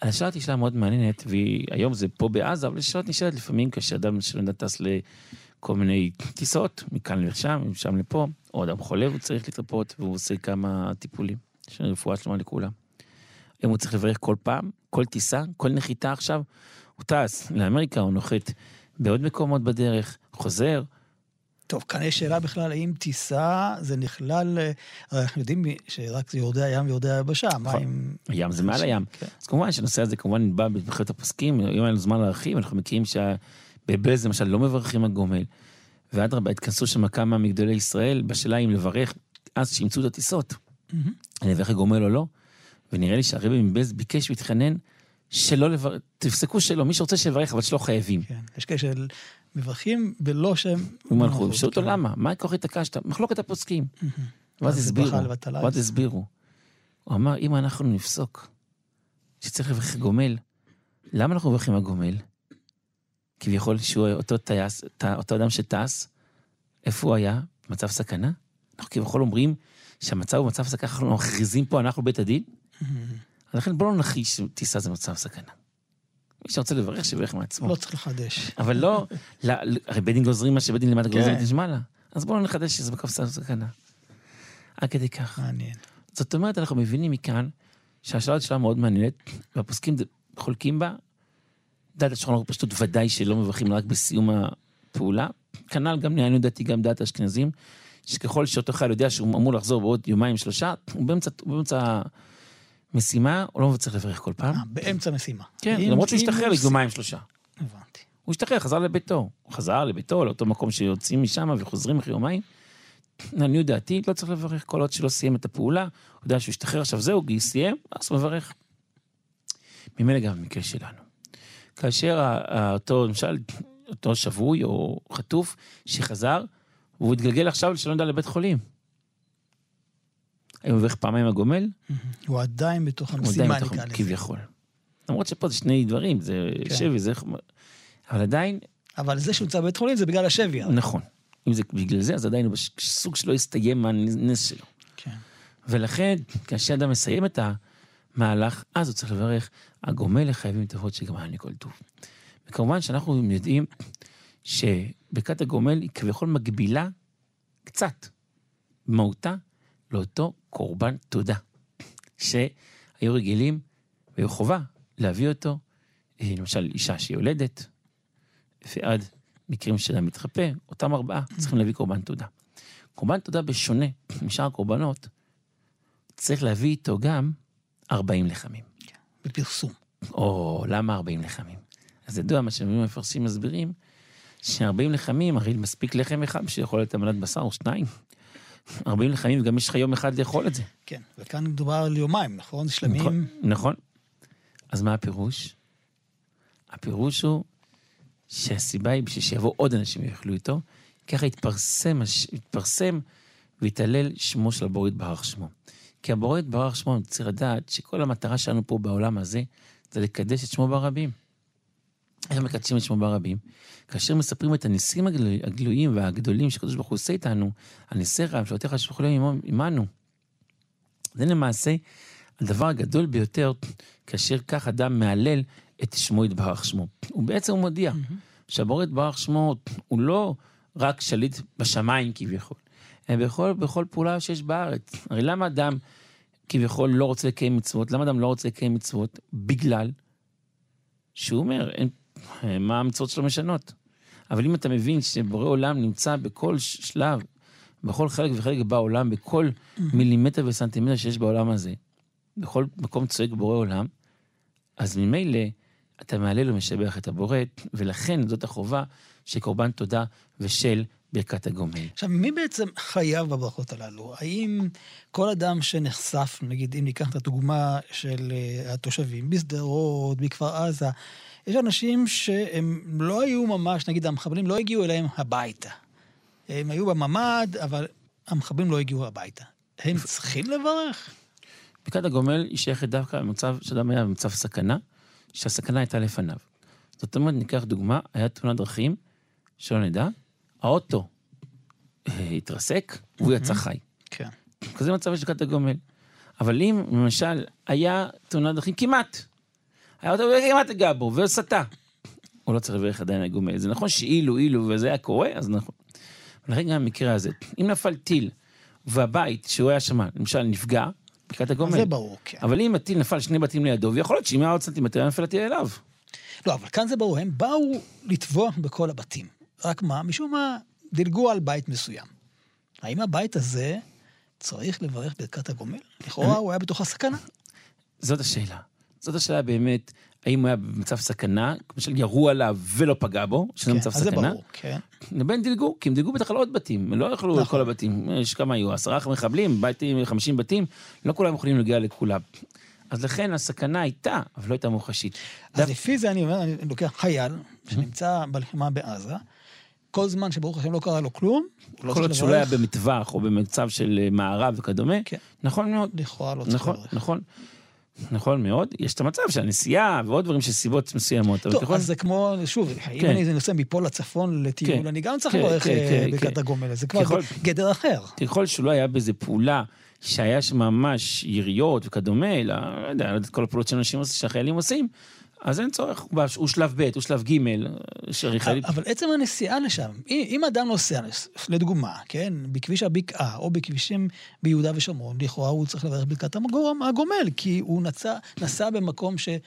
אז השאלה שאלה מאוד מעניינת, והיום זה פה בעזה, אבל השאלה נשאלת לפעמים כאשר אדם שלא טס לכל מיני טיסות, מכאן לשם, משם לפה, או אדם חולה והוא צריך להתרפות, והוא עושה כמה טיפולים. רפואה שלמה לכולם. אם הוא צריך לברך כל פעם, כל טיסה, כל נחיתה עכשיו, הוא טס לאמריקה, הוא נוחת בעוד מקומות בדרך, חוזר, טוב, כאן יש שאלה בכלל, האם טיסה זה נכלל, אה, הרי אנחנו יודעים שרק יורדי הים ויורדי היבשה, מה נכון. אם... הים זה מעל הים. כן. אז כמובן שהנושא הזה כמובן בא במחלקת הפוסקים, אם היה לנו זמן להרחיב, אנחנו מכירים שבבלז למשל לא מברכים הגומל, ואדרבה, התכנסו שם כמה מגדולי ישראל בשאלה אם לברך, אז שימצאו את הטיסות, אני אברך הגומל או לא, ונראה לי שהרבי מבלז ביקש והתחנן שלא לברך, תפסקו שלא, מי שרוצה שיברך, אבל שלא חייבים. כן, יש כאלה של מברכים בלא שם מלכות. שאלו אותו למה, מה כוח התעקשת? מחלוקת הפוסקים. ואז הסבירו, ואז הסבירו. הוא אמר, אם אנחנו נפסוק שצריך לברך גומל, למה אנחנו מברכים הגומל? כביכול שהוא אותו טייס, אותו אדם שטס, איפה הוא היה? במצב סכנה? אנחנו כביכול אומרים שהמצב הוא מצב סכנה, אנחנו מכריזים פה, אנחנו בית הדין? אז לכן בואו לא נכחיש שטיסה זה מצב סכנה. מי שרוצה לברך, שיברך מעצמו. לא צריך לחדש. אבל לא, הרי בית דין גוזרים מה שבית דין למטה גוזרים את נשמע לה. אז בואו לא נחדש שזה בקופסה סכנה. עד כדי כך. מעניין. זאת אומרת, אנחנו מבינים מכאן שהשאלה שלה מאוד מעניינת, והפוסקים חולקים בה. דעת השולחן ערוך פשוט ודאי שלא מברכים רק בסיום הפעולה. כנ"ל גם לעניות דעתי, גם דעת האשכנזים, שככל שאותו חייל יודע שהוא אמור לחזור בעוד יומיים שלושה, הוא באמצע, באמצע משימה, הוא לא צריך לברך כל פעם. אה, באמצע משימה. כן, למרות שהוא השתחרר ליומיים שלושה. הבנתי. הוא השתחרר, חזר לביתו. הוא חזר לביתו, לאותו מקום שיוצאים משם וחוזרים אחרי יומיים. לעניות דעתי, לא צריך לברך כל עוד שלא סיים את הפעולה. הוא יודע שהוא השתחרר, עכשיו זהו, סיים, אז הוא מברך. ממילא גם במקרה שלנו. כאשר אותו, למשל, אותו שבוי או חטוף שחזר, והוא התגלגל עכשיו, שלא נדע, לבית חולים. האם הוא מברך פעמיים הגומל? הוא עדיין בתוך המשימה, נקרא לזה. כביכול. למרות שפה זה שני דברים, זה כן. שבי, זה... אבל עדיין, אבל זה שהוא נמצא בבית חולים זה בגלל השבי. נכון. אם זה בגלל זה, אז עדיין הוא בסוג שלא הסתיים מהנס שלו. כן. ולכן, כאשר אדם מסיים את המהלך, אז הוא צריך לברך, הגומל לחייבים טובות שגמרן מכל טוב. וכמובן שאנחנו יודעים שברכת הגומל היא כביכול מגבילה קצת, במהותה, לאותו קורבן תודה, שהיו רגילים והיו חובה להביא אותו, אה, למשל אישה שיולדת, ועד מקרים של המתחפה, אותם ארבעה צריכים להביא קורבן תודה. קורבן תודה בשונה משאר הקורבנות, צריך להביא איתו גם 40 לחמים. בפרסום. או, למה 40 לחמים? אז ידוע מה שהמפרשים מסבירים, ש-40 לחמים, הרי מספיק לחם אחד בשביל לאכול את המנת בשר או שניים. 40 לחמים, וגם יש לך יום אחד לאכול את זה. כן. וכאן מדובר על יומיים, נכון? שלמים. נכון, נכון. אז מה הפירוש? הפירוש הוא שהסיבה היא בשביל שיבואו עוד אנשים ויאכלו איתו, ככה יתפרסם, יתפרסם ויתהלל שמו של הבורא יתברך שמו. כי הבורא יתברך שמו, צריך לדעת שכל המטרה שלנו פה בעולם הזה, זה לקדש את שמו ברבים. איך מקדשים את שמו ברבים? כאשר מספרים את הניסים הגלו- הגלויים והגדולים שהקדוש ברוך הוא עושה איתנו, הניסי רב, שאותיך להם עמנו. זה למעשה הדבר הגדול ביותר כאשר כך אדם מהלל את שמו יתברך שמו. הוא בעצם מודיע שהבורא יתברך שמו הוא לא רק שליט בשמיים כביכול, אלא בכל, בכל פעולה שיש בארץ. הרי למה אדם כביכול לא רוצה לקיים מצוות? למה אדם לא רוצה לקיים מצוות? בגלל שהוא אומר, אין, מה המצוות שלו משנות. אבל אם אתה מבין שבורא עולם נמצא בכל שלב, בכל חלק וחלק בעולם, בכל מילימטר וסנטימטר שיש בעולם הזה, בכל מקום צועק בורא עולם, אז ממילא אתה מהלל ומשבח את הבורא, ולכן זאת החובה של קורבן תודה ושל ברכת הגומל. עכשיו, מי בעצם חייב בברכות הללו? האם כל אדם שנחשף, נגיד, אם ניקח את הדוגמה של אה, התושבים בשדרות, בכפר עזה, יש אנשים שהם לא היו ממש, נגיד, המחבלים לא הגיעו אליהם הביתה. הם היו בממ"ד, אבל המחבלים לא הגיעו הביתה. הם צריכים לברך? ברכת הגומל היא שייכת דווקא למצב שאדם היה במצב סכנה, שהסכנה הייתה לפניו. זאת אומרת, ניקח דוגמה, היה תאונת דרכים, שלא נדע, האוטו אה, התרסק, והוא יצא חי. כן. כזה מצב יש ברכת הגומל. אבל אם, למשל, היה תאונת דרכים כמעט, היה אותו כמעט הגע בו, וסטה. הוא לא צריך לברך עדיין הגומל. זה נכון שאילו, אילו, וזה היה קורה, אז נכון. ולכן גם במקרה הזה, אם נפל טיל, והבית שהוא היה שם, למשל, נפגע, ברכת הגומל. זה ברור, כן. אבל אם הטיל נפל שני בתים לידו, ויכול להיות שאם היה עוד סנטימטר, היה נפל הטיל אליו. לא, אבל כאן זה ברור, הם באו לטבוח בכל הבתים. רק מה, משום מה, דילגו על בית מסוים. האם הבית הזה צריך לברך ברכת הגומל? לכאורה הוא היה בתוך הסכנה. זאת השאלה. זאת השאלה באמת, האם הוא היה במצב סכנה, למשל ירו עליו ולא פגע בו, שזה כן, מצב אז זה סכנה, ברור, כן. לבין דילגו, כי הם דילגו בטח על עוד בתים, הם לא יכלו נכון. כל הבתים, יש כמה היו, עשרה מחבלים, בתים, חמישים בתים, לא כולם יכולים להגיע לכולם. אז לכן הסכנה הייתה, אבל לא הייתה מוחשית. אז לפי זה אני אומר, אני לוקח חייל שנמצא בלחימה בעזה, כל זמן שברוך השם לא קרה לו כלום, לא כל עוד שהוא לא היה. במטווח או במצב של אה, מארב וכדומה, כן. נכון מאוד. לכאורה לא צריך נכון, לברך. נכון. נכון מאוד. יש את המצב של הנסיעה ועוד דברים של סיבות מסוימות. טוב, ככל- אז זה כמו, שוב, אם כן. אני נוסע מפה לצפון לטיול, כן. אני גם צריך כן, לברך כן, אה, כן, כן. הגומל, זה כבר ככל- גדר אחר. ככל שהוא לא היה באיזה פעולה שהיה שם ממש יריות וכדומה, אלא, לא יודע, לא יודע, כל הפעולות שאנשים עושים, שהחיילים עושים, אז אין צורך, הוא שלב ב', הוא שלב ג', שחיילים... אבל עצם הנסיעה לשם, אם, אם אדם נוסע, לדוגמה, כן, בכביש הבקעה או בכבישים ביהודה ושומרון, לכאורה הוא צריך לברך ברכת הגומל, כי הוא נסע, נסע במקום שיש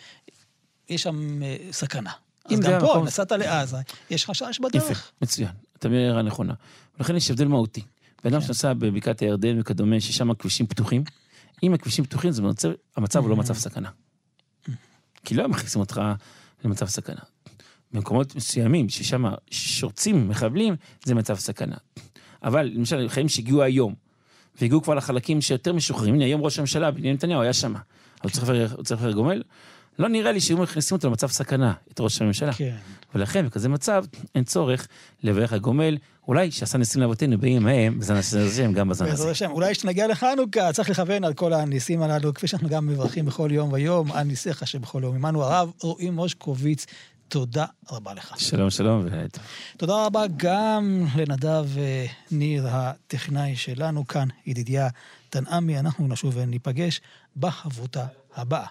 שם אה, סכנה. אז גם פה, המקום- נסעת לעזה, יש חשש בדרך. יפה, מצוין. אתה אומר הערה נכונה. ולכן יש הבדל מהותי. בן כן. אדם שנוסע בבקעת הירדן וכדומה, ששם הכבישים פתוחים, אם הכבישים פתוחים, זה מצב, המצב הוא לא מצב סכנה. כי לא מכניסים אותך למצב סכנה. במקומות מסוימים, ששם שורצים, מחבלים, זה מצב סכנה. אבל למשל, חיילים שהגיעו היום, והגיעו כבר לחלקים שיותר משוחררים, הנה היום ראש הממשלה, בנימין נתניהו היה שם. הוא צריך לברך- לא נראה לי שהיו מכניסים אותו למצב סכנה, את ראש הממשלה. כן. ולכן, בכזה מצב, אין צורך לברך הגומל, אולי שעשה ניסים לאבותינו בימים ההם, נעשה השם גם בזמן בעזרת הזה. השם, אולי כשנגיע לחנוכה, צריך לכוון על כל הניסים הללו, כפי שאנחנו גם מברכים בכל יום ויום, על ניסיך שבכל יום. עמנו הרב רועי מושקוביץ, תודה רבה לך. שלום, שלום. תודה רבה גם לנדב אה, ניר, הטכנאי שלנו כאן, ידידיה תנעמי. אנחנו נשוב וניפגש בחברותה הבאה.